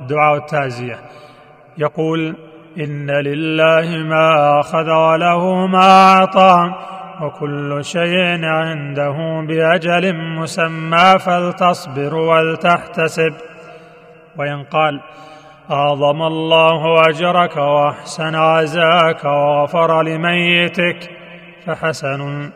دعاء التعزية. يقول إن لله ما أخذ وله ما أعطى وكل شيء عنده بأجل مسمى فلتصبر ولتحتسب. وإن قال أعظم الله أجرك وأحسن عزاك وغفر لميتك فحسن